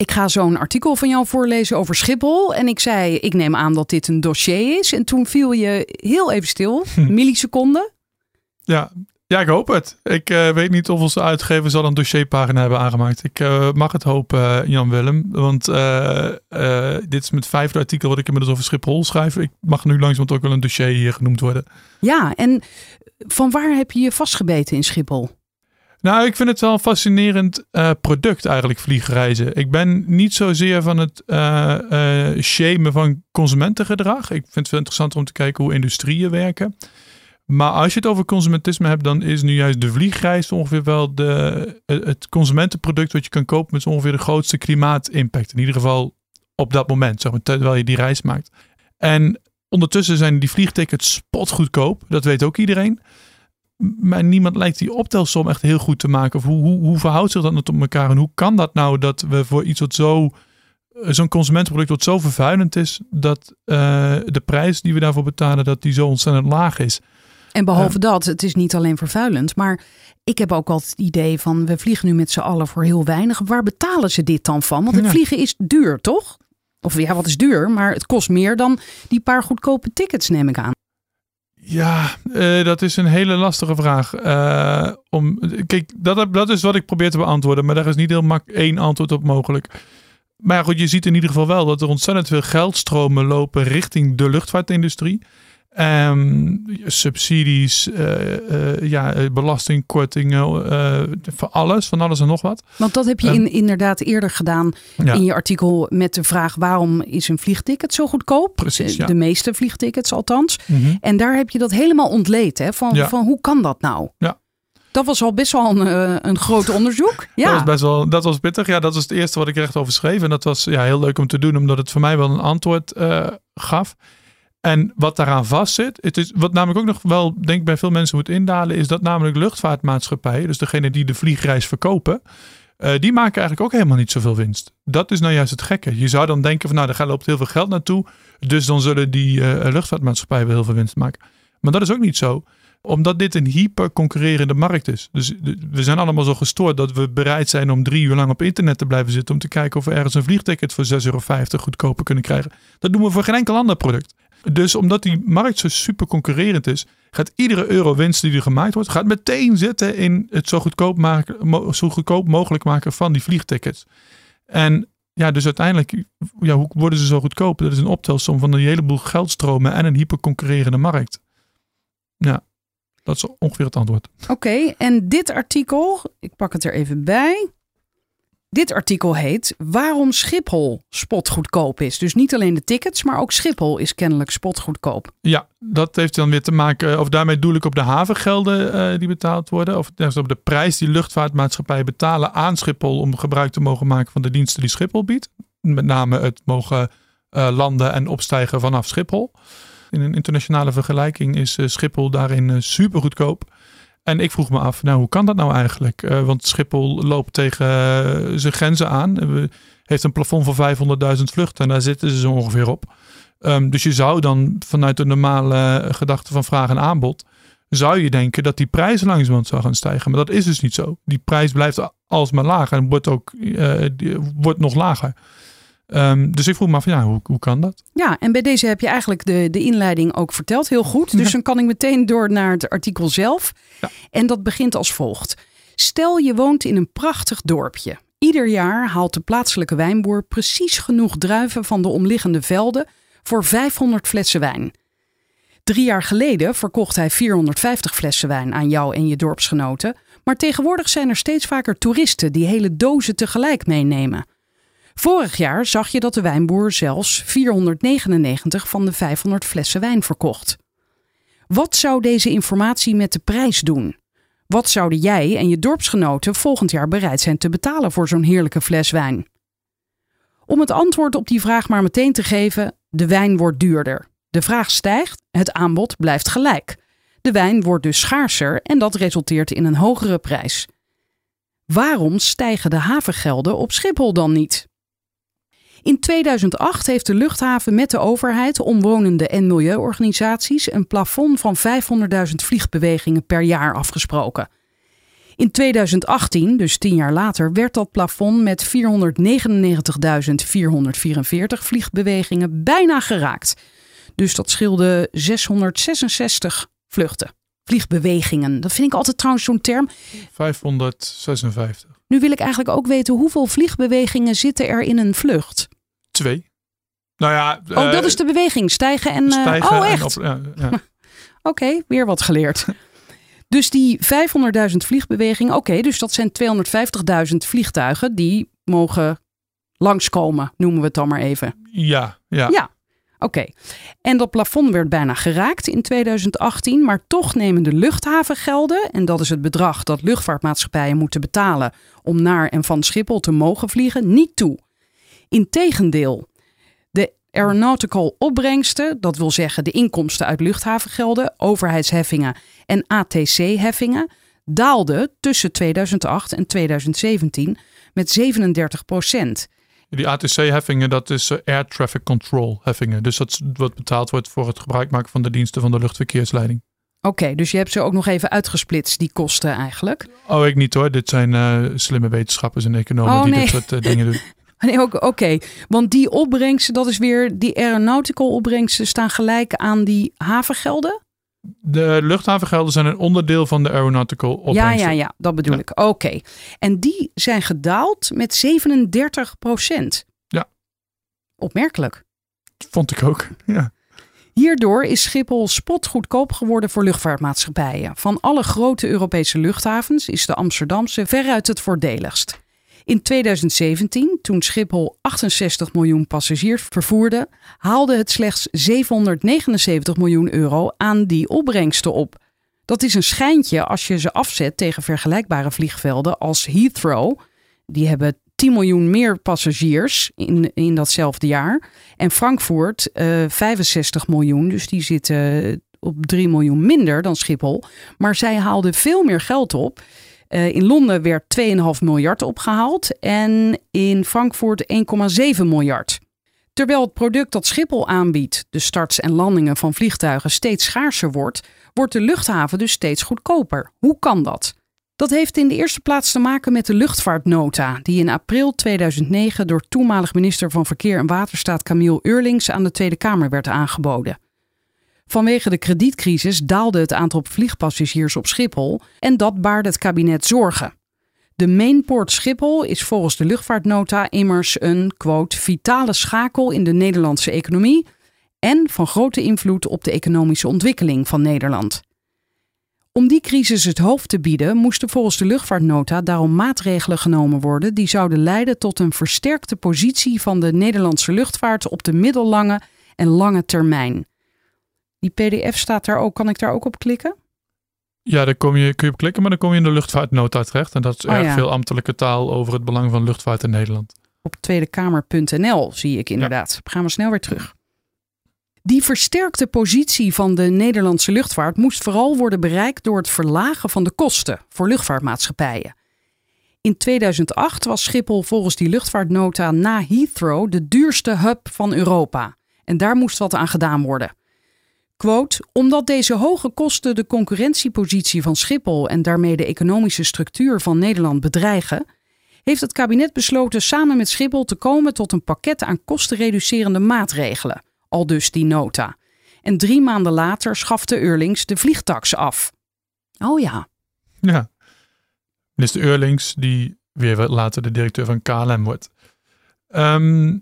Ik ga zo'n artikel van jou voorlezen over Schiphol. En ik zei, ik neem aan dat dit een dossier is. En toen viel je heel even stil, milliseconden. Ja, ja, ik hoop het. Ik eh, weet niet of onze uitgever zal een dossierpagina hebben aangemaakt. Ik eh, mag het hopen, eh, Jan Willem. Want dit is met vijfde artikel wat ik inmiddels over Schiphol schrijf. Ik mag nu langzamerhand ook wel een dossier hier genoemd worden. Ja, en van waar heb je je vastgebeten in Schiphol? Nou, ik vind het wel een fascinerend product eigenlijk, vliegreizen. Ik ben niet zozeer van het shamen van consumentengedrag. Ik vind het veel interessanter om te kijken hoe industrieën werken. Maar als je het over consumentisme hebt, dan is nu juist de vliegreis ongeveer wel de, het consumentenproduct wat je kan kopen met ongeveer de grootste klimaatimpact. In ieder geval op dat moment, zeg maar, terwijl je die reis maakt. En ondertussen zijn die vliegtickets spotgoedkoop. Dat weet ook iedereen. Maar niemand lijkt die optelsom echt heel goed te maken. Of hoe, hoe, hoe verhoudt zich dat nou tot elkaar? En hoe kan dat nou dat we voor iets wat zo zo'n consumentenproduct wat zo vervuilend is, dat uh, de prijs die we daarvoor betalen, dat die zo ontzettend laag is. En behalve dat, het is niet alleen vervuilend, maar ik heb ook altijd het idee van we vliegen nu met z'n allen voor heel weinig. Waar betalen ze dit dan van? Want het vliegen is duur, toch? Of ja, wat is duur? Maar het kost meer dan die paar goedkope tickets, neem ik aan. Ja, uh, dat is een hele lastige vraag. Uh, om, kijk, dat, dat is wat ik probeer te beantwoorden, maar daar is niet heel mak één antwoord op mogelijk. Maar goed, je ziet in ieder geval wel dat er ontzettend veel geldstromen lopen richting de luchtvaartindustrie. Um, subsidies, uh, uh, ja, belastingkortingen, uh, voor alles, van alles en nog wat. Want dat heb je in, inderdaad eerder gedaan ja. in je artikel met de vraag waarom is een vliegticket zo goedkoop? Precies, ja. De meeste vliegtickets althans. Mm -hmm. En daar heb je dat helemaal ontleed, hè? Van, Ja. van hoe kan dat nou? Ja. Dat was al best wel een, een groot onderzoek. Ja. Dat was best wel, dat was pittig. Ja, dat was het eerste wat ik er echt over schreef. En dat was ja, heel leuk om te doen, omdat het voor mij wel een antwoord gaf. En wat daaraan vastzit, het is wat namelijk ook nog wel, denk ik, bij veel mensen moet indalen, is dat namelijk luchtvaartmaatschappijen, dus degene die de vliegreis verkopen, uh, die maken eigenlijk ook helemaal niet zoveel winst. Dat is nou juist het gekke. Je zou dan denken van, nou, daar loopt heel veel geld naartoe, dus dan zullen die uh, luchtvaartmaatschappijen wel heel veel winst maken. Maar dat is ook niet zo omdat dit een hyper concurrerende markt is. Dus we zijn allemaal zo gestoord dat we bereid zijn om drie uur lang op internet te blijven zitten. om te kijken of we ergens een vliegticket voor 6,50 euro goedkoper kunnen krijgen. Dat doen we voor geen enkel ander product. Dus omdat die markt zo super concurrerend is, gaat iedere euro winst die er gemaakt wordt, gaat meteen zitten in het zo goedkoop, maken, zo goedkoop mogelijk maken van die vliegtickets. En ja, dus uiteindelijk, ja, hoe worden ze zo goedkoop? Dat is een optelsom van een heleboel geldstromen en een hyperconcurrerende markt. Ja, dat is ongeveer het antwoord. Oké, en dit artikel, ik pak het er even bij. Dit artikel heet Waarom Schiphol spotgoedkoop is. Dus niet alleen de tickets, maar ook Schiphol is kennelijk spotgoedkoop. Ja, dat heeft dan weer te maken, of daarmee doel ik op de havengelden uh, die betaald worden. Of op de prijs die luchtvaartmaatschappijen betalen aan Schiphol om gebruik te mogen maken van de diensten die Schiphol biedt. Met name het mogen uh, landen en opstijgen vanaf Schiphol. In een internationale vergelijking is Schiphol daarin super goedkoop. En ik vroeg me af, nou hoe kan dat nou eigenlijk? Uh, want Schiphol loopt tegen uh, zijn grenzen aan. Uh, heeft een plafond van 500.000 vluchten en daar zitten ze zo ongeveer op. Um, dus je zou dan vanuit de normale gedachte van vraag en aanbod, zou je denken dat die prijs langzamerhand zou gaan stijgen. Maar dat is dus niet zo. Die prijs blijft alsmaar lager en wordt ook wordt nog lager. Um, dus ik vroeg me af, ja, hoe, hoe kan dat? Ja, en bij deze heb je eigenlijk de, de inleiding ook verteld. Heel goed. Dus ja. dan kan ik meteen door naar het artikel zelf. Ja. En dat begint als volgt. Stel je woont in een prachtig dorpje. Ieder jaar haalt de plaatselijke wijnboer precies genoeg druiven van de omliggende velden voor 500 flessen wijn. Drie jaar geleden verkocht hij 450 flessen wijn aan jou en je dorpsgenoten. Maar tegenwoordig zijn er steeds vaker toeristen die hele dozen tegelijk meenemen. Vorig jaar zag je dat de wijnboer zelfs 499 van de 500 flessen wijn verkocht. Wat zou deze informatie met de prijs doen? Wat zouden jij en je dorpsgenoten volgend jaar bereid zijn te betalen voor zo'n heerlijke fles wijn? Om het antwoord op die vraag maar meteen te geven: de wijn wordt duurder. De vraag stijgt, het aanbod blijft gelijk. De wijn wordt dus schaarser en dat resulteert in een hogere prijs. Waarom stijgen de havengelden op Schiphol dan niet? In 2008 heeft de luchthaven met de overheid, omwonenden en milieuorganisaties een plafond van 500.000 vliegbewegingen per jaar afgesproken. In 2018, dus tien jaar later, werd dat plafond met 499.444 vliegbewegingen bijna geraakt. Dus dat scheelde 666 vluchten. Vliegbewegingen. Dat vind ik altijd trouwens zo'n term. 556. Nu wil ik eigenlijk ook weten hoeveel vliegbewegingen zitten er in een vlucht. Twee. Nou ja. Oh, dat is de beweging. Stijgen en. Uh, stijgen oh, echt? Ja, ja. Oké, weer wat geleerd. Dus die 500.000 vliegbewegingen, oké, dus dat zijn 250.000 vliegtuigen die mogen langskomen, noemen we het dan maar even. Ja, ja. Ja, oké. En dat plafond werd bijna geraakt in 2018, maar toch nemen de luchthavengelden, en dat is het bedrag dat luchtvaartmaatschappijen moeten betalen om naar en van Schiphol te mogen vliegen, niet toe. Integendeel, de aeronautical opbrengsten, dat wil zeggen de inkomsten uit luchthavengelden, overheidsheffingen en ATC-heffingen, daalden tussen 2008 en 2017 met 37 procent. Die ATC-heffingen, dat is eh, Air Traffic Control heffingen. Dus dat is wat betaald wordt voor het gebruik maken van de diensten van de luchtverkeersleiding. Oké, dus je hebt ze ook nog even uitgesplitst, die kosten eigenlijk. Oh, ik niet hoor. Dit zijn uh, slimme wetenschappers en economen oh, die nee. dit soort uh, dingen doen. Nee, oké. Want die opbrengsten, dat is weer, die aeronautical opbrengsten staan gelijk aan die havengelden? De luchthavengelden zijn een onderdeel van de aeronautical opbrengsten. Ja, ja, ja, dat bedoel Ja. ik. Oké. En die zijn gedaald met 37 procent. Ja. Opmerkelijk. Vond ik ook. Ja. Hierdoor is Schiphol spotgoedkoop geworden voor luchtvaartmaatschappijen. Van alle grote Europese luchthavens is de Amsterdamse veruit het voordeligst. In 2017, toen Schiphol 68 miljoen passagiers vervoerde, haalde het slechts 779 miljoen euro aan die opbrengsten op. Dat is een schijntje als je ze afzet tegen vergelijkbare vliegvelden als Heathrow. Die hebben 10 miljoen meer passagiers in, in datzelfde jaar. En Frankfurt eh 65 miljoen, dus die zitten op 3 miljoen minder dan Schiphol. Maar zij haalden veel meer geld op. Eh, in Londen werd 2,5 miljard opgehaald en in Frankfurt 1,7 miljard. Terwijl het product dat Schiphol aanbiedt, de starts en landingen van vliegtuigen, steeds schaarser wordt, wordt de luchthaven dus steeds goedkoper. Hoe kan dat? Dat heeft in de eerste plaats te maken met de luchtvaartnota, die in april 2009 door toenmalig minister van Verkeer en Waterstaat Camille Eurlings aan de Tweede Kamer werd aangeboden. Vanwege de kredietcrisis daalde het aantal vliegpassagiers op Schiphol en dat baarde het kabinet zorgen. De Mainport Schiphol is volgens de luchtvaartnota immers een quote, vitale schakel in de Nederlandse economie en van grote invloed op de economische ontwikkeling van Nederland. Om die crisis het hoofd te bieden, moesten volgens de luchtvaartnota daarom maatregelen genomen worden die zouden leiden tot een versterkte positie van de Nederlandse luchtvaart op de middellange en lange termijn. Die PDF staat daar ook. Kan ik daar ook op klikken? Ja, daar kom je, kun je op klikken, maar dan kom je in de luchtvaartnota terecht. En dat is Oh, erg ja. veel ambtelijke taal over het belang van luchtvaart in Nederland. Op tweedekamer.nl zie ik inderdaad. Gaan we snel weer terug. Die versterkte positie van de Nederlandse luchtvaart moest vooral worden bereikt door het verlagen van de kosten voor luchtvaartmaatschappijen. In 2008 was Schiphol volgens die luchtvaartnota na Heathrow de duurste hub van Europa. En daar moest wat aan gedaan worden. Quote, omdat deze hoge kosten de concurrentiepositie van Schiphol en daarmee de economische structuur van Nederland bedreigen, heeft het kabinet besloten samen met Schiphol te komen tot een pakket aan kostenreducerende maatregelen, al dus die nota. En drie maanden later schafte Eurlings de vliegtax af. Oh ja, Ja. Minister Eurlings, die weer later de directeur van KLM wordt. Ehm,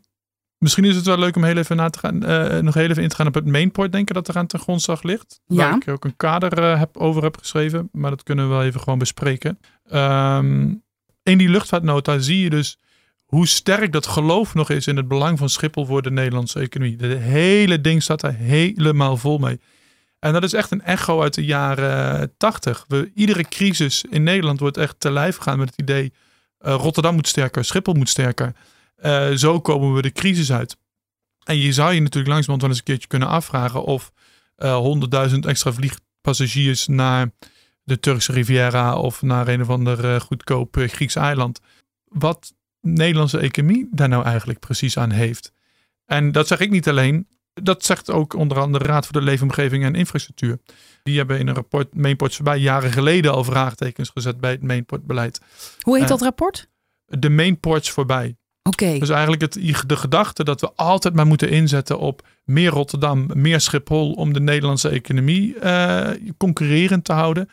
misschien is het wel leuk om heel even na te gaan, eh, nog heel even in te gaan op het mainport denken dat er aan ten grondslag ligt. Ja. Waar ik ook een kader eh, heb, over heb geschreven, maar dat kunnen we wel even gewoon bespreken. Ehm, in die luchtvaartnota zie je dus hoe sterk dat geloof nog is in het belang van Schiphol voor de Nederlandse economie. De hele ding staat er helemaal vol mee. En dat is echt een echo uit de jaren tachtig. Iedere crisis in Nederland wordt echt te lijf gegaan met het idee... eh, Rotterdam moet sterker, Schiphol moet sterker. Eh, zo komen we de crisis uit. En je zou je natuurlijk langzamerhand wel eens een keertje kunnen afvragen of uh, 100.000 extra vliegpassagiers naar de Turkse Riviera of naar een of ander uh, goedkoop Grieks eiland. Wat de Nederlandse economie daar nou eigenlijk precies aan heeft. En dat zeg ik niet alleen. Dat zegt ook onder andere de Raad voor de Leefomgeving en Infrastructuur. Die hebben in een rapport Mainports voorbij jaren geleden al vraagtekens gezet bij het Mainportbeleid. Hoe heet dat rapport? De Mainports voorbij. Dus eigenlijk het, de gedachte dat we altijd maar moeten inzetten op meer Rotterdam, meer Schiphol om de Nederlandse economie uh, concurrerend te houden.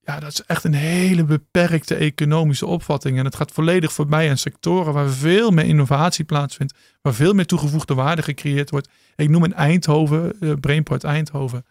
Ja, dat is echt een hele beperkte economische opvatting. En het gaat volledig voorbij aan sectoren waar veel meer innovatie plaatsvindt. Waar veel meer toegevoegde waarde gecreëerd wordt. Ik noem een Eindhoven, uh, Brainport Eindhoven.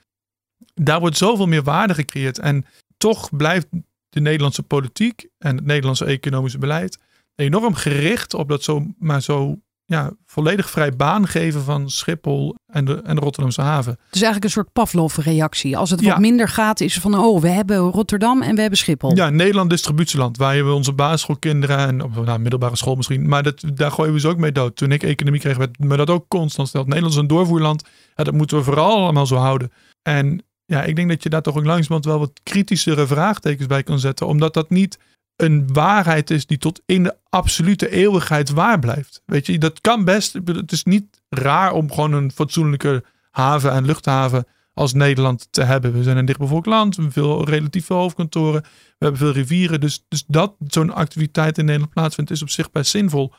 Daar wordt zoveel meer waarde gecreëerd. En toch blijft de Nederlandse politiek en het Nederlandse economische beleid enorm gericht op dat zo, maar zo ja, volledig vrij baan geven van Schiphol en de, en de Rotterdamse haven. Het is eigenlijk een soort Pavlov-reactie. Als het wat minder gaat, is van oh, we hebben Rotterdam en we hebben Schiphol. Ja, Nederland distributieland, waar we onze basisschoolkinderen en op nou, middelbare school misschien, maar dat, daar gooien we ze ook mee dood. Toen ik economie kreeg, werd me dat ook constant stelt. Nederland is een doorvoerland. Ja, dat moeten we vooral allemaal zo houden. En ja, ik denk dat je daar toch ook langzamerhand wel wat kritischere vraagtekens bij kan zetten, omdat dat niet een waarheid is die tot in de absolute eeuwigheid waar blijft. Weet je, dat kan best. Het is niet raar om gewoon een fatsoenlijke haven en luchthaven als Nederland te hebben. We zijn een dichtbevolkt land, we hebben veel, relatief veel hoofdkantoren, we hebben veel rivieren. Dus, dus dat zo'n activiteit in Nederland plaatsvindt is op zich best zinvol.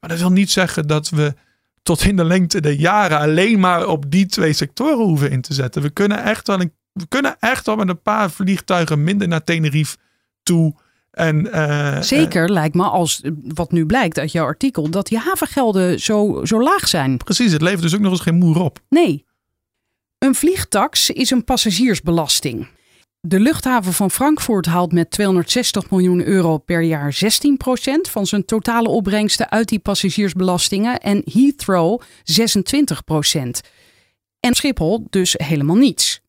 Maar dat wil niet zeggen dat we tot in de lengte der jaren alleen maar op die twee sectoren hoeven in te zetten. We kunnen echt wel, we kunnen echt wel met een paar vliegtuigen minder naar Tenerife toe en, uh, Zeker lijkt me als wat nu blijkt uit jouw artikel dat die havengelden zo, zo laag zijn. Precies, het levert dus ook nog eens geen moer op. Nee. Een vliegtax is een passagiersbelasting. De luchthaven van Frankfurt haalt met 260 miljoen euro per jaar 16% van zijn totale opbrengsten uit die passagiersbelastingen en Heathrow 26%. En Schiphol dus helemaal niets.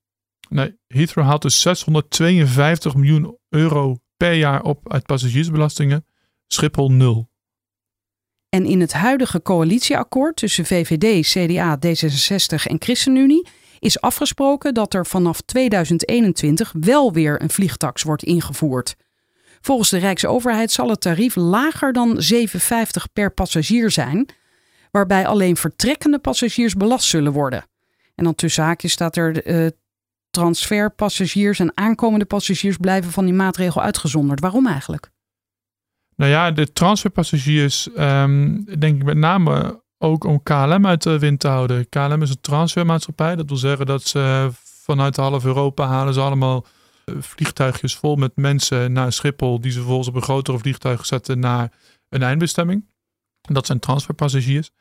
Nee, Heathrow haalt dus 652 miljoen euro per jaar op uit passagiersbelastingen, Schiphol nul. En in het huidige coalitieakkoord tussen VVD, CDA, D66 en ChristenUnie is afgesproken dat er vanaf 2021 wel weer een vliegtax wordt ingevoerd. Volgens de Rijksoverheid zal het tarief lager dan 7,50 per passagier zijn, waarbij alleen vertrekkende passagiers belast zullen worden. En dan tussen haakjes staat er uh, transferpassagiers en aankomende passagiers blijven van die maatregel uitgezonderd. Waarom eigenlijk? Nou ja, de transferpassagiers, um, denk ik met name ook om KLM uit de wind te houden. KLM is een transfermaatschappij. Dat wil zeggen dat ze vanuit half Europa halen ze allemaal eh, vliegtuigjes vol met mensen naar Schiphol, die ze vervolgens op een grotere vliegtuig zetten naar een eindbestemming. Dat zijn transferpassagiers.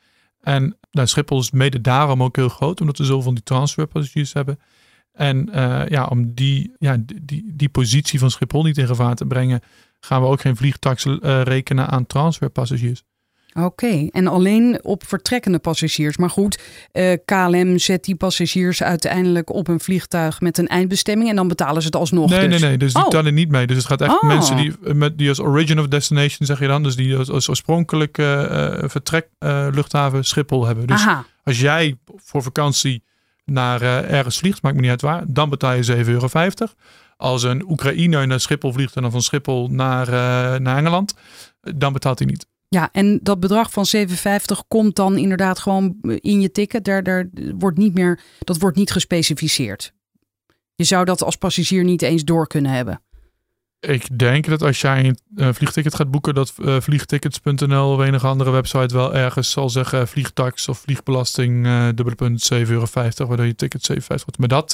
En nou, Schiphol is mede daarom ook heel groot, omdat we zoveel van die transferpassagiers hebben. En uh, ja, om die, ja, die, die positie van Schiphol niet in gevaar te brengen, gaan we ook geen vliegtax uh, rekenen aan transferpassagiers. Oké, en alleen op vertrekkende passagiers. Maar goed, uh, eh, KLM zet die passagiers uiteindelijk op een vliegtuig met een eindbestemming en dan betalen ze het alsnog. Nee, dus. nee, nee. Dus die oh. tellen niet mee. Dus het gaat echt oh. mensen die, met, die als origin of destination, zeg je dan, dus die als, als oorspronkelijke vertrek luchthaven Schiphol hebben. Dus Aha. als jij voor vakantie naar uh, ergens vliegt, maakt me niet uit waar, dan betaal je 7,50 euro. Als een Oekraïner naar Schiphol vliegt en dan van Schiphol naar, uh, naar Engeland, dan betaalt hij niet. Ja, en dat bedrag van 7,50 komt dan inderdaad gewoon in je ticket. Daar, daar wordt niet meer, dat wordt niet gespecificeerd. Je zou dat als passagier niet eens door kunnen hebben. Ik denk dat als jij een uh, vliegticket gaat boeken, dat uh, vliegtickets.nl of enige andere website wel ergens zal zeggen vliegtax of vliegbelasting uh, dubbele punt 7,50 euro, waardoor je ticket 7,50 wordt. Maar dat,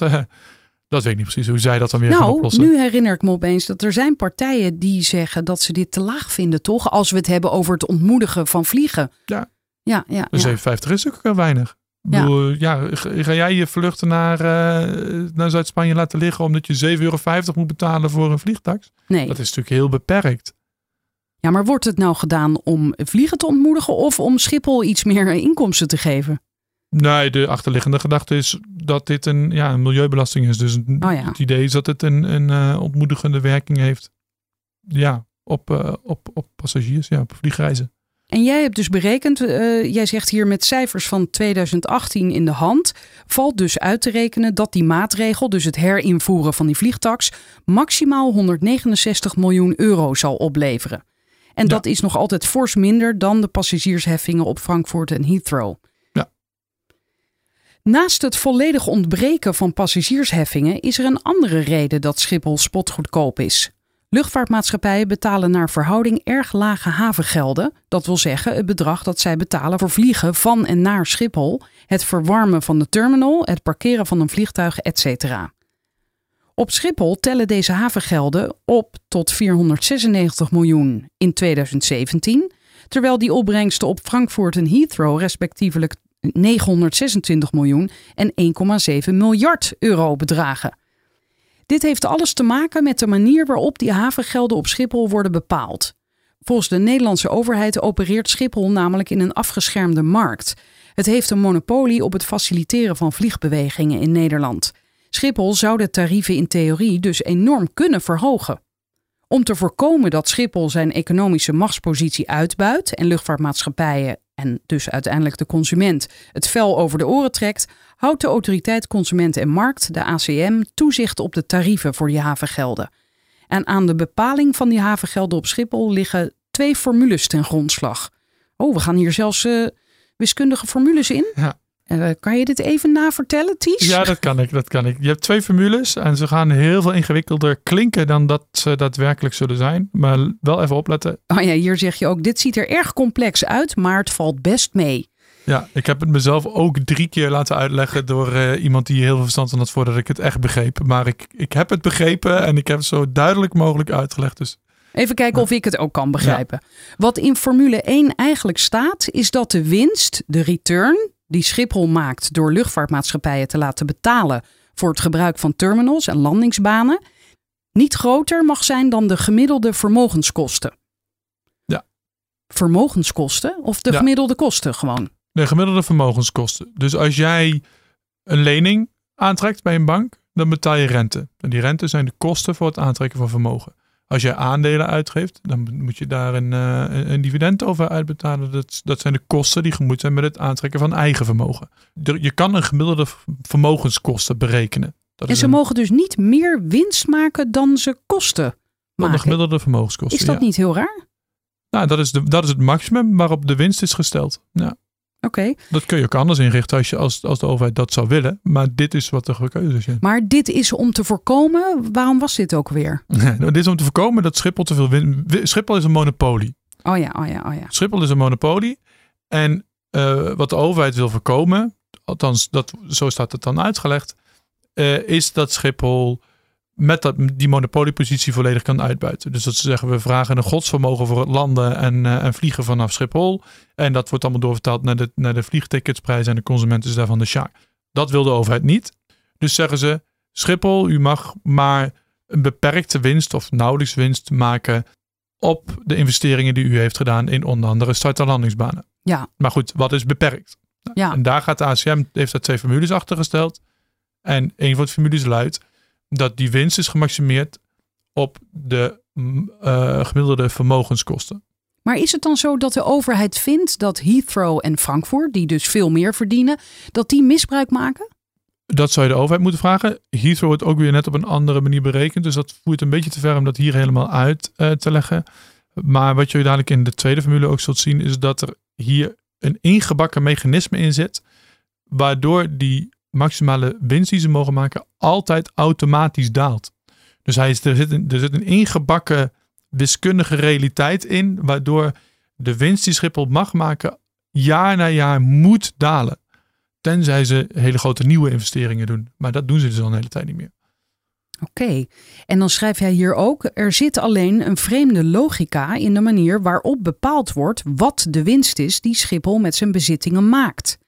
dat weet ik niet precies hoe zij dat dan weer nou, gaan oplossen. Nu herinner ik me opeens dat er zijn partijen die zeggen dat ze dit te laag vinden, toch? Als we het hebben over het ontmoedigen van vliegen. Ja. Ja, ja, dus ja. 7,50 is ook weinig. Ja. Bedoel, ja, ga jij je vluchten naar, uh, naar Zuid-Spanje laten liggen omdat je 7,50 euro moet betalen voor een vliegtax? Nee. Dat is natuurlijk heel beperkt. Ja, maar wordt het nou gedaan om vliegen te ontmoedigen of om Schiphol iets meer inkomsten te geven? Nee, de achterliggende gedachte is dat dit een, ja, een milieubelasting is. Dus oh ja. het idee is dat het een, een uh, ontmoedigende werking heeft ja, op, uh, op, op passagiers, ja, op vliegreizen. En jij hebt dus berekend, uh, jij zegt hier met cijfers van 2018 in de hand, valt dus uit te rekenen dat die maatregel, dus het herinvoeren van die vliegtax, maximaal 169 miljoen euro zal opleveren. En dat is nog altijd fors minder dan de passagiersheffingen op Frankfurt en Heathrow. Ja. Naast het volledig ontbreken van passagiersheffingen is er een andere reden dat Schiphol spotgoedkoop is. Luchtvaartmaatschappijen betalen naar verhouding erg lage havengelden. Dat wil zeggen het bedrag dat zij betalen voor vliegen van en naar Schiphol, het verwarmen van de terminal, het parkeren van een vliegtuig, etc. Op Schiphol tellen deze havengelden op tot 496 miljoen in 2017, terwijl die opbrengsten op Frankfurt en Heathrow respectievelijk 926 miljoen en 1,7 miljard euro bedragen. Dit heeft alles te maken met de manier waarop die havengelden op Schiphol worden bepaald. Volgens de Nederlandse overheid opereert Schiphol namelijk in een afgeschermde markt. Het heeft een monopolie op het faciliteren van vliegbewegingen in Nederland. Schiphol zou de tarieven in theorie dus enorm kunnen verhogen. Om te voorkomen dat Schiphol zijn economische machtspositie uitbuit en luchtvaartmaatschappijen en dus uiteindelijk de consument het vel over de oren trekt, houdt de Autoriteit Consument en Markt, de ACM, toezicht op de tarieven voor die havengelden. En aan de bepaling van die havengelden op Schiphol liggen twee formules ten grondslag. Oh, we gaan hier zelfs uh, wiskundige formules in. Ja. Uh, kan je dit even navertellen, Ties? Ja, dat kan ik. Dat kan ik. Je hebt twee formules en ze gaan heel veel ingewikkelder klinken dan dat ze daadwerkelijk zullen zijn. Maar wel even opletten. Oh ja, hier zeg je ook, dit ziet er erg complex uit, maar het valt best mee. Ja, ik heb het mezelf ook drie keer laten uitleggen door uh, iemand die heel veel verstand van had voordat ik het echt begreep. Maar ik, ik heb het begrepen en ik heb het zo duidelijk mogelijk uitgelegd. Dus Even kijken of ik het ook kan begrijpen. Wat in Formule 1 eigenlijk staat, is dat de winst, de return, die Schiphol maakt door luchtvaartmaatschappijen te laten betalen voor het gebruik van terminals en landingsbanen, niet groter mag zijn dan de gemiddelde vermogenskosten. Ja. Vermogenskosten of de gemiddelde kosten gewoon? De gemiddelde vermogenskosten. Dus als jij een lening aantrekt bij een bank, dan betaal je rente. En die rente zijn de kosten voor het aantrekken van vermogen. Als je aandelen uitgeeft, dan moet je daar een, uh, een dividend over uitbetalen. Dat, dat zijn de kosten die gemoeid zijn met het aantrekken van eigen vermogen. Je kan een gemiddelde vermogenskosten berekenen. Dat en ze mogen dus niet meer winst maken dan ze kosten. Dan de gemiddelde vermogenskosten. Is dat niet heel raar? Nou, dat is, de, dat is het maximum waarop de winst is gesteld. Ja. Oké. Dat kun je ook anders inrichten als, je, als, als de overheid dat zou willen. Maar dit is wat de keuze is. Maar dit is om te voorkomen. Waarom was dit ook weer? Nou, dit is om te voorkomen dat Schiphol te veel win. Schiphol is een monopolie. Oh ja, oh ja, oh ja. Schiphol is een monopolie. En uh, wat de overheid wil voorkomen, althans dat, zo staat het dan uitgelegd, uh, is dat Schiphol met dat, die monopoliepositie volledig kan uitbuiten. Dus dat ze zeggen, we vragen een godsvermogen voor het landen en, uh, en vliegen vanaf Schiphol. En dat wordt allemaal doorvertaald naar de, naar de vliegticketsprijs en de consumenten is daarvan de sjaak. Dat wil de overheid niet. Dus zeggen ze, Schiphol, u mag maar een beperkte winst of nauwelijks winst maken op de investeringen die u heeft gedaan in onder andere start- en landingsbanen. Ja. Maar goed, wat is beperkt? Ja. En daar gaat de ACM, heeft daar twee formules achter gesteld. En een van de formules luidt, dat die winst is gemaximeerd op de uh, gemiddelde vermogenskosten. Maar is het dan zo dat de overheid vindt dat Heathrow en Frankfurt, die dus veel meer verdienen, dat die misbruik maken? Dat zou je de overheid moeten vragen. Heathrow wordt ook weer net op een andere manier berekend. Dus dat voert een beetje te ver om dat hier helemaal uit uh, te leggen. Maar wat je dadelijk in de tweede formule ook zult zien, is dat er hier een ingebakken mechanisme in zit. Waardoor die maximale winst die ze mogen maken altijd automatisch daalt. Dus hij is, er, zit een, er zit een ingebakken wiskundige realiteit in, waardoor de winst die Schiphol mag maken jaar na jaar moet dalen. Tenzij ze hele grote nieuwe investeringen doen. Maar dat doen ze dus al een hele tijd niet meer. Oké, en dan schrijf jij hier ook: er zit alleen een vreemde logica in de manier waarop bepaald wordt wat de winst is die Schiphol met zijn bezittingen maakt.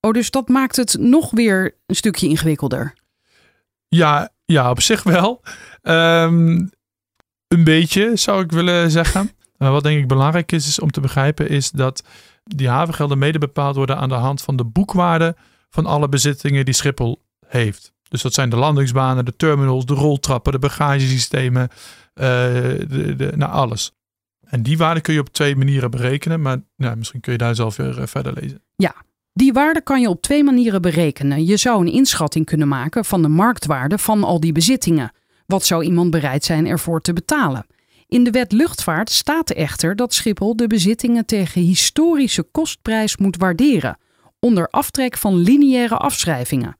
Oh, dus dat maakt het nog weer een stukje ingewikkelder. Ja, ja op zich wel. Um, een beetje zou ik willen zeggen. Maar wat denk ik belangrijk is, is om te begrijpen, is dat die havengelden mede bepaald worden aan de hand van de boekwaarde van alle bezittingen die Schiphol heeft. Dus dat zijn de landingsbanen, de terminals, de roltrappen, de bagagesystemen, uh, de, de, nou alles. En die waarde kun je op twee manieren berekenen, maar nou, misschien kun je daar zelf weer eh, verder lezen. Die waarde kan je op twee manieren berekenen. Je zou een inschatting kunnen maken van de marktwaarde van al die bezittingen. Wat zou iemand bereid zijn ervoor te betalen? In de wet luchtvaart staat echter dat Schiphol de bezittingen tegen historische kostprijs moet waarderen, onder aftrek van lineaire afschrijvingen.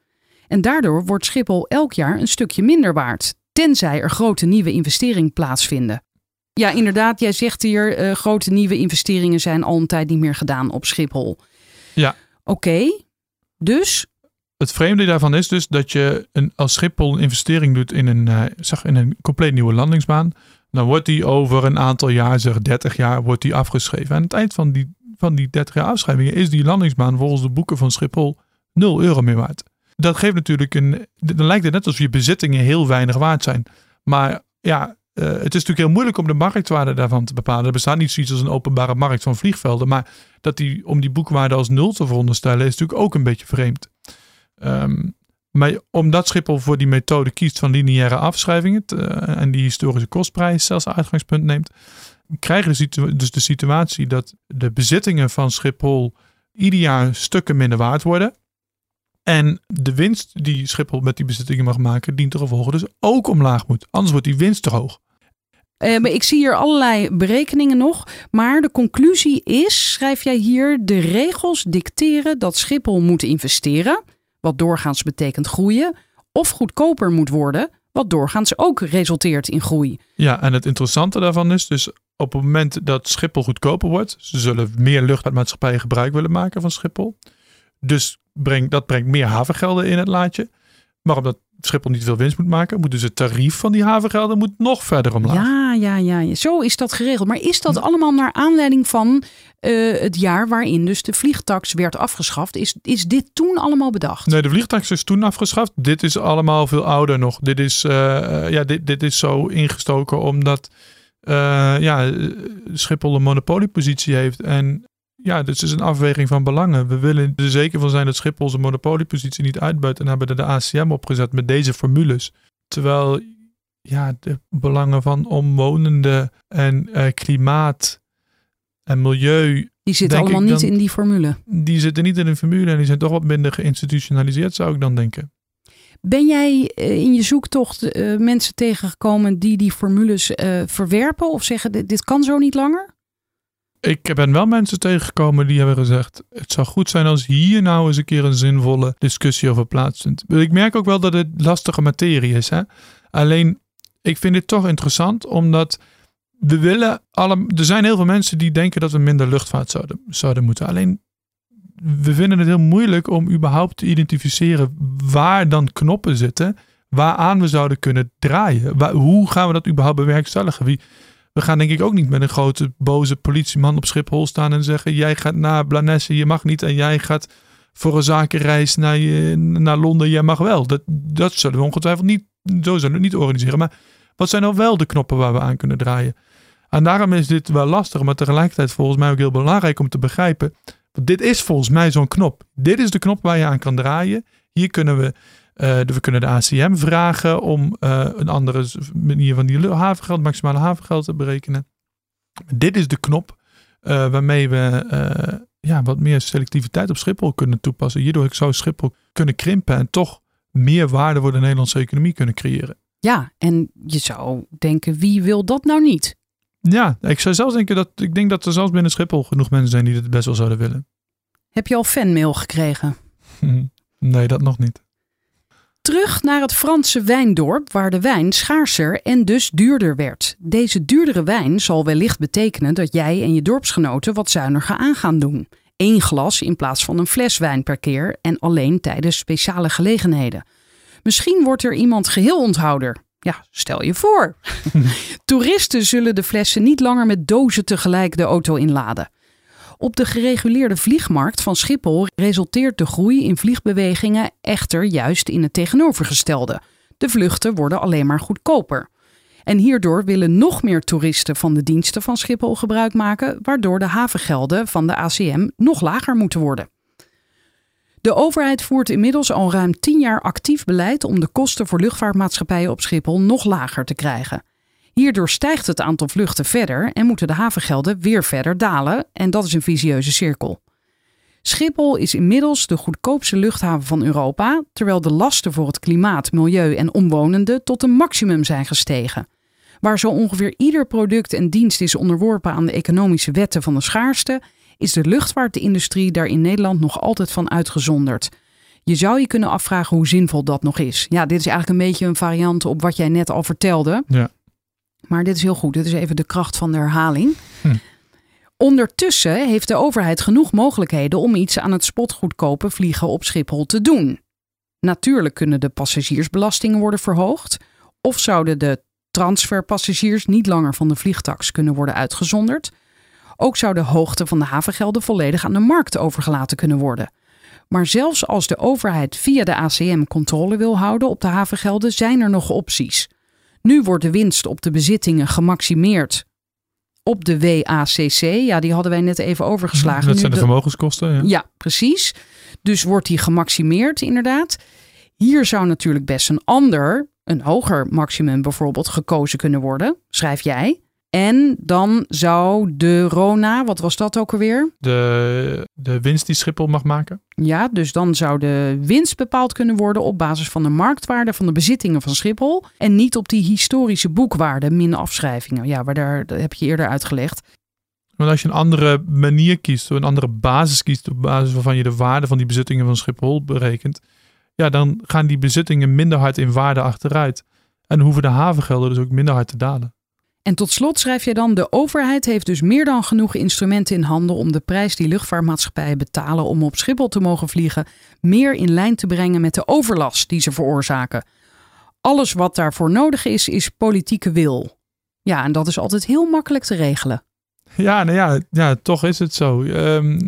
En daardoor wordt Schiphol elk jaar een stukje minder waard, tenzij er grote nieuwe investeringen plaatsvinden. Ja, inderdaad, jij zegt hier, eh, grote nieuwe investeringen zijn al een tijd niet meer gedaan op Schiphol. Ja. Oké, dus Het vreemde daarvan is dus dat je een, als Schiphol een investering doet in een, eh, zeg, in een compleet nieuwe landingsbaan, dan wordt die over een aantal jaar, zeg 30 jaar, wordt die afgeschreven. En aan het eind van die, van die 30 jaar afschrijvingen is die landingsbaan volgens de boeken van Schiphol 0 euro meer waard. Dat geeft natuurlijk een. Dan lijkt het net alsof je bezittingen heel weinig waard zijn. Maar ja, eh, het is natuurlijk heel moeilijk om de marktwaarde daarvan te bepalen. Er bestaat niet zoiets als een openbare markt van vliegvelden. Maar dat die, om die boekwaarde als nul te veronderstellen, is natuurlijk ook een beetje vreemd. Ehm, maar omdat Schiphol voor die methode kiest van lineaire afschrijvingen eh, en die historische kostprijs als uitgangspunt neemt, krijgen we dus de situatie dat de bezittingen van Schiphol ieder jaar stukken minder waard worden. En de winst die Schiphol met die bezittingen mag maken, dient te gevolgen dus ook omlaag moet. Anders wordt die winst te hoog. Eh, ik zie hier allerlei berekeningen nog. Maar de conclusie is, schrijf jij hier, de regels dicteren dat Schiphol moet investeren, wat doorgaans betekent groeien, of goedkoper moet worden, wat doorgaans ook resulteert in groei. Ja, en het interessante daarvan is dus op het moment dat Schiphol goedkoper wordt, ze zullen meer luchtvaartmaatschappijen gebruik willen maken van Schiphol. Dus dat brengt meer havengelden in het laadje. Maar omdat Schiphol niet veel winst moet maken, moet dus het tarief van die havengelden moet nog verder omlaag. Ja, ja, ja, ja, zo is dat geregeld. Maar is dat allemaal naar aanleiding van eh, het jaar waarin dus de vliegtax werd afgeschaft? Is, is dit toen allemaal bedacht? Nee, de vliegtax is toen afgeschaft. Dit is allemaal veel ouder nog. Dit is, eh, eh, ja, dit, dit is zo ingestoken omdat eh, ja, Schiphol een monopoliepositie heeft. En ja, dit is een afweging van belangen. We willen er zeker van zijn dat Schiphol zijn monopoliepositie niet uitbuit. En hebben er de ACM opgezet met deze formules. Terwijl ja, de belangen van omwonenden en eh, klimaat en milieu Die zit denk allemaal niet in die formule. die zitten niet in de formule en die zijn toch wat minder geïnstitutionaliseerd, zou ik dan denken. Ben jij eh, in je zoektocht eh, mensen tegengekomen die die formules verwerpen of zeggen dit, dit kan zo niet langer? Ik ben wel mensen tegengekomen die hebben gezegd: het zou goed zijn als hier nou eens een keer een zinvolle discussie over plaatsvindt. Ik merk ook wel dat het lastige materie is. Hè? Alleen, ik vind dit toch interessant, omdat we willen alle. Er zijn heel veel mensen die denken dat we minder luchtvaart zouden, zouden moeten. Alleen, we vinden het heel moeilijk om überhaupt te identificeren waar dan knoppen zitten, waaraan we zouden kunnen draaien. Hoe gaan we dat überhaupt bewerkstelligen? Wie, we gaan denk ik ook niet met een grote boze politieman op Schiphol staan en zeggen: jij gaat naar Blanesse, je mag niet. En jij gaat voor een zakenreis naar, naar Londen, jij mag wel. Dat, dat zullen we ongetwijfeld niet, zo zullen we niet organiseren. Maar wat zijn nou wel de knoppen waar we aan kunnen draaien? En daarom is dit wel lastig, maar tegelijkertijd volgens mij ook heel belangrijk om te begrijpen. Dit is volgens mij zo'n knop. Dit is de knop waar je aan kan draaien. Hier kunnen we, eh, we kunnen de ACM vragen om eh, een andere manier van die havengeld, maximale havengeld te berekenen. Dit is de knop eh, waarmee we ja, wat meer selectiviteit op Schiphol kunnen toepassen. Hierdoor zou Schiphol kunnen krimpen en toch meer waarde voor de Nederlandse economie kunnen creëren. Ja, en je zou denken wie wil dat nou niet? Ja, ik zou zelfs denken dat ik denk dat er zelfs binnen Schiphol genoeg mensen zijn die dit best wel zouden willen. Heb je al fanmail gekregen? Nee, dat nog niet. Terug naar het Franse wijndorp waar de wijn schaarser en dus duurder werd. Deze duurdere wijn zal wellicht betekenen dat jij en je dorpsgenoten wat zuiniger aan gaan doen. Eén glas in plaats van een fles wijn per keer en alleen tijdens speciale gelegenheden. Misschien wordt er iemand geheel onthouder. Ja, stel je voor. Toeristen zullen de flessen niet langer met dozen tegelijk de auto inladen. Op de gereguleerde vliegmarkt van Schiphol resulteert de groei in vliegbewegingen echter juist in het tegenovergestelde. De vluchten worden alleen maar goedkoper. En hierdoor willen nog meer toeristen van de diensten van Schiphol gebruik maken, waardoor de havengelden van de ACM nog lager moeten worden. De overheid voert inmiddels al ruim 10 jaar actief beleid om de kosten voor luchtvaartmaatschappijen op Schiphol nog lager te krijgen. Hierdoor stijgt het aantal vluchten verder en moeten de havengelden weer verder dalen. En dat is een visieuze cirkel. Schiphol is inmiddels de goedkoopste luchthaven van Europa, terwijl de lasten voor het klimaat, milieu en omwonenden tot een maximum zijn gestegen. Waar zo ongeveer ieder product en dienst is onderworpen aan de economische wetten van de schaarste, is de luchtvaartindustrie daar in Nederland nog altijd van uitgezonderd. Je zou je kunnen afvragen hoe zinvol dat nog is. Ja, dit is eigenlijk een beetje een variant op wat jij net al vertelde. Ja. Maar dit is heel goed. Dit is even de kracht van de herhaling. Hm. Ondertussen heeft de overheid genoeg mogelijkheden om iets aan het spotgoedkope vliegen op Schiphol te doen. Natuurlijk kunnen de passagiersbelastingen worden verhoogd, of zouden de transferpassagiers niet langer van de vliegtax kunnen worden uitgezonderd. Ook zou de hoogte van de havengelden volledig aan de markt overgelaten kunnen worden. Maar zelfs als de overheid via de ACM controle wil houden op de havengelden, zijn er nog opties. Nu wordt de winst op de bezittingen gemaximeerd op de WACC. Ja, die hadden wij net even overgeslagen. Dat zijn de vermogenskosten. Ja. ja, precies. Dus wordt die gemaximeerd inderdaad. Hier zou natuurlijk best een ander, een hoger maximum bijvoorbeeld, gekozen kunnen worden, schrijf jij. En dan zou de RONA, wat was dat ook alweer? De, de winst die Schiphol mag maken. Ja, dus dan zou de winst bepaald kunnen worden op basis van de marktwaarde van de bezittingen van Schiphol. En niet op die historische boekwaarde min afschrijvingen. Ja, waar daar, dat heb je eerder uitgelegd. Want als je een andere manier kiest, een andere basis kiest op basis waarvan je de waarde van die bezittingen van Schiphol berekent, ja, dan gaan die bezittingen minder hard in waarde achteruit. En hoeven de havengelden dus ook minder hard te dalen. En tot slot schrijf je dan: de overheid heeft dus meer dan genoeg instrumenten in handen om de prijs die luchtvaartmaatschappijen betalen om op Schiphol te mogen vliegen, meer in lijn te brengen met de overlast die ze veroorzaken. Alles wat daarvoor nodig is, is politieke wil. Ja, en dat is altijd heel makkelijk te regelen. Ja, nou ja, ja toch is het zo. Ehm,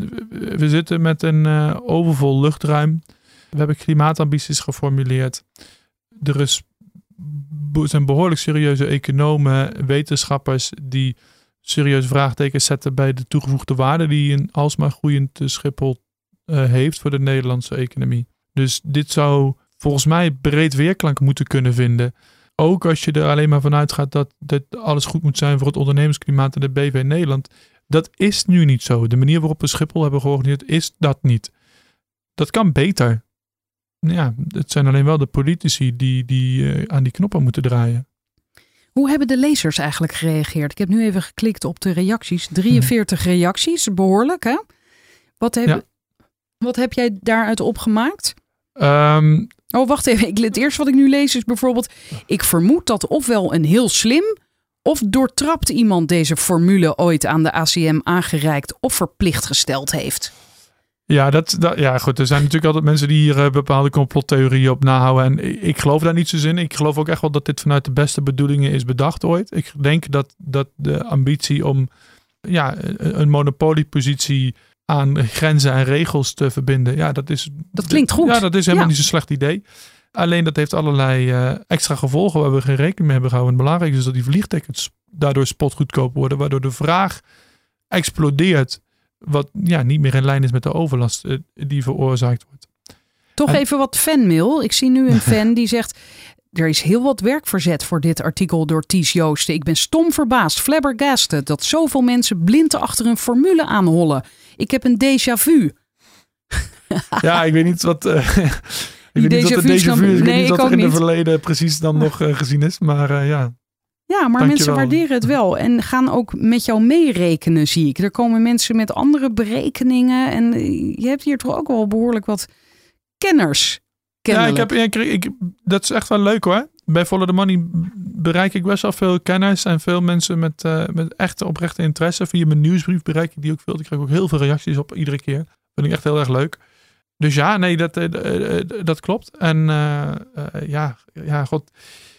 we zitten met een eh, overvol luchtruim. We hebben klimaatambities geformuleerd. Er is, zijn behoorlijk serieuze economen, wetenschappers die serieuze vraagtekens zetten bij de toegevoegde waarde die een alsmaar groeiend Schiphol eh, heeft voor de Nederlandse economie. Dus dit zou volgens mij breed weerklank moeten kunnen vinden. Ook als je er alleen maar vanuit gaat dat, dat alles goed moet zijn voor het ondernemersklimaat en de BV Nederland. Dat is nu niet zo. De manier waarop we Schiphol hebben georganiseerd is dat niet. Dat kan beter. Ja, het zijn alleen wel de politici die, die eh, aan die knoppen moeten draaien. Hoe hebben de lezers eigenlijk gereageerd? Ik heb nu even geklikt op de reacties. 43 reacties, behoorlijk hè? Wat heb, Ja. wat heb jij daaruit opgemaakt? Ehm, Oh, wacht even. Ik, het eerste wat ik nu lees is bijvoorbeeld... Ik vermoed dat ofwel een heel slim... of doortrapt iemand deze formule ooit aan de ACM aangereikt... of verplicht gesteld heeft. Ja, dat, dat, ja, goed. Er zijn natuurlijk altijd mensen die hier eh, bepaalde complottheorieën op nahouden. En ik, ik geloof daar niet zo in. Ik geloof ook echt wel dat dit vanuit de beste bedoelingen is bedacht ooit. Ik denk dat, dat de ambitie om ja, een een monopoliepositie aan grenzen en regels te verbinden. Ja, dat is. Dat klinkt goed. Ja, dat is helemaal Ja. niet zo'n slecht idee. Alleen dat heeft allerlei eh, extra gevolgen waar we geen rekening mee hebben gehouden. En het belangrijkste is dat die vliegtickets daardoor spotgoedkoop worden, waardoor de vraag explodeert. Wat ja, niet meer in lijn is met de overlast eh, die veroorzaakt wordt. Toch En- even wat fanmail. Ik zie nu een fan die zegt... Er is heel wat werk verzet voor dit artikel door Ties Joosten. Ik ben stom verbaasd, flabbergasted... dat zoveel mensen blind achter een formule aanhollen. Ik heb een déjà vu. Ja, ik weet niet wat. eh, ik weet niet wat de déjà vu is. Ik nee, weet niet ik wat er in het verleden precies dan nog eh, gezien is. Maar ja. Ja, maar Dankjewel. mensen waarderen het wel en gaan ook met jou meerekenen, zie ik. Er komen mensen met andere berekeningen en eh, je hebt hier toch ook wel behoorlijk wat kenners. Ja, ik heb, ik, ik, dat is echt wel leuk hoor. Bij Follow the Money bereik ik best wel veel kenners en veel mensen met, eh, met echte oprechte interesse. Via mijn nieuwsbrief bereik ik die ook veel. Ik krijg ook heel veel reacties op iedere keer. Vind ik echt heel erg leuk. Dus ja, nee, dat, eh, dat klopt. En ja, ja, god.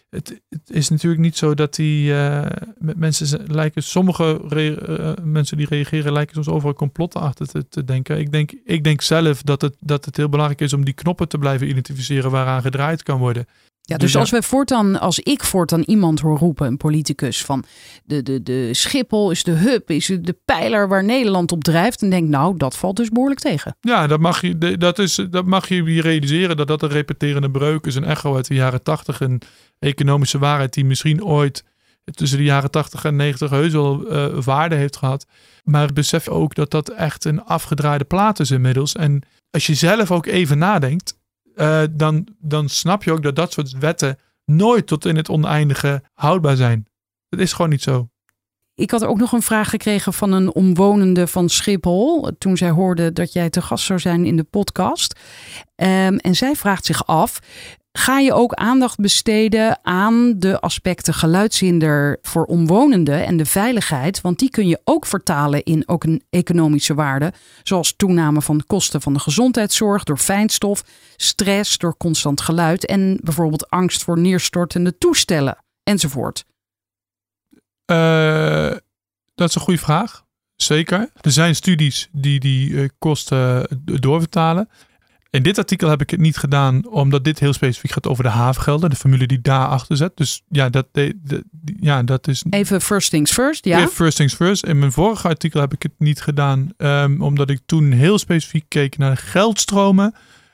Het, het is natuurlijk niet zo dat die eh, mensen lijken, sommige re- eh, mensen die reageren lijken soms overal complotten achter te, te denken. Ik denk, ik denk zelf dat het, dat het heel belangrijk is om die knoppen te blijven identificeren waaraan gedraaid kan worden. Ja, Dus dus als we voortaan, als ik voortaan iemand hoor roepen, een politicus, van de, de, de Schiphol is de hub, is de pijler waar Nederland op drijft, dan denk ik, nou, dat valt dus behoorlijk tegen. Ja, dat mag je, dat is, dat mag je realiseren dat dat een repeterende breuk is. Een echo uit de jaren tachtig. Een economische waarheid die misschien ooit tussen de jaren 80 en 90 heus wel eh, waarde heeft gehad. Maar besef ook dat dat echt een afgedraaide plaat is inmiddels. En als je zelf ook even nadenkt, eh, dan, dan snap je ook dat dat soort wetten nooit tot in het oneindige houdbaar zijn. Dat is gewoon niet zo. Ik had ook nog een vraag gekregen van een omwonende van Schiphol. Toen zij hoorde dat jij te gast zou zijn in de podcast. Ehm, en zij vraagt zich af: ga je ook aandacht besteden aan de aspecten geluidshinder voor omwonenden en de veiligheid? Want die kun je ook vertalen in ook een economische waarde, zoals toename van de kosten van de gezondheidszorg door fijnstof, stress door constant geluid en bijvoorbeeld angst voor neerstortende toestellen enzovoort. Uh, dat is een goede vraag. Zeker. Er zijn studies die die uh, kosten doorvertalen. In dit artikel heb ik het niet gedaan, omdat dit heel specifiek gaat over de havengelden, de formule die daarachter zit. Dus ja, dat, de, de, ja, dat is. Even first things first, ja. First things first. In mijn vorige artikel heb ik het niet gedaan, um, omdat ik toen heel specifiek keek naar de geldstromen.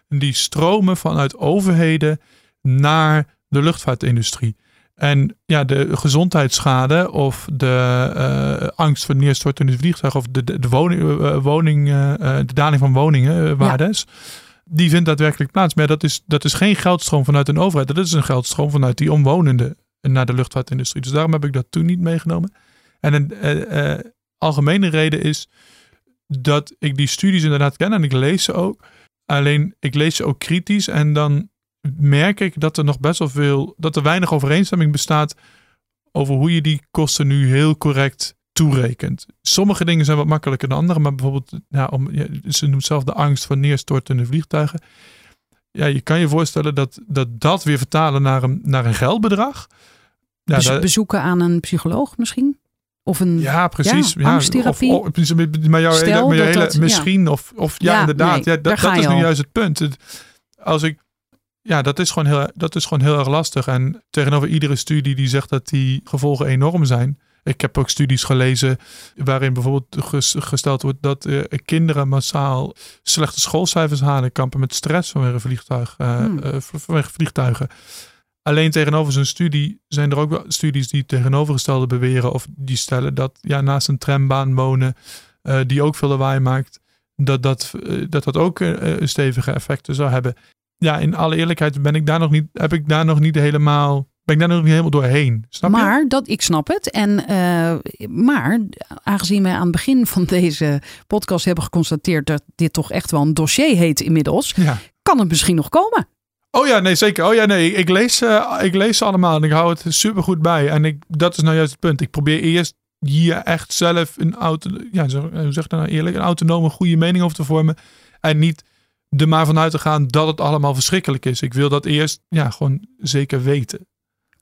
Die stromen vanuit overheden naar de luchtvaartindustrie. En ja, de gezondheidsschade of de uh, angst voor neerstortende vliegtuigen of de, de, de woning, uh, woning uh, de daling van woningen, waardes. Ja die vindt daadwerkelijk plaats. Maar dat is, dat is geen geldstroom vanuit een overheid. Dat is een geldstroom vanuit die omwonenden naar de luchtvaartindustrie. Dus daarom heb ik dat toen niet meegenomen. En een uh, uh, algemene reden is dat ik die studies inderdaad ken en ik lees ze ook. Alleen ik lees ze ook kritisch en dan merk ik dat er nog best wel veel, dat er weinig overeenstemming bestaat over hoe je die kosten nu heel correct toerekent. Sommige dingen zijn wat makkelijker dan andere, maar bijvoorbeeld, ja, om, ze noemt zelf de angst van neerstortende vliegtuigen. Ja, je kan je voorstellen dat dat, dat weer vertalen naar een, naar een geldbedrag. Ja, dus bezoeken aan een psycholoog misschien? Of een ja, precies. Ja, angsttherapie. Of, of, maar jouw Stel hele, hele, dat, misschien, of, of ja, inderdaad. ja, dat, dat is nu juist het punt. Als ik, ja, dat is, gewoon heel, dat is gewoon heel erg lastig. En tegenover iedere studie die zegt dat die gevolgen enorm zijn, ik heb ook studies gelezen waarin bijvoorbeeld gesteld wordt dat uh, kinderen massaal slechte schoolcijfers halen, kampen met stress vanwege, vliegtuig, uh, hmm. vanwege vliegtuigen. Alleen tegenover zo'n studie zijn er ook wel studies die tegenovergestelde beweren of die stellen dat ja, naast een trambaan wonen, die ook veel lawaai maakt, dat dat, dat, dat ook stevige effecten zou hebben. Ja, in alle eerlijkheid ben ik daar nog niet, heb ik daar nog niet helemaal ben ik daar nog niet helemaal doorheen. Snap maar je? dat ik snap het. En, uh, maar aangezien wij aan het begin van deze podcast hebben geconstateerd dat dit toch echt wel een dossier heet inmiddels, ja. kan het misschien nog komen. Oh ja, nee, zeker. Oh ja, nee, ik lees, uh, ik lees ze allemaal en ik hou het super goed bij. En ik, dat is nou juist het punt. Ik probeer eerst hier echt zelf een auto, ja, hoe zeg dat nou eerlijk, een autonome goede mening over te vormen. En niet er maar vanuit te gaan dat het allemaal verschrikkelijk is. Ik wil dat eerst ja, gewoon zeker weten.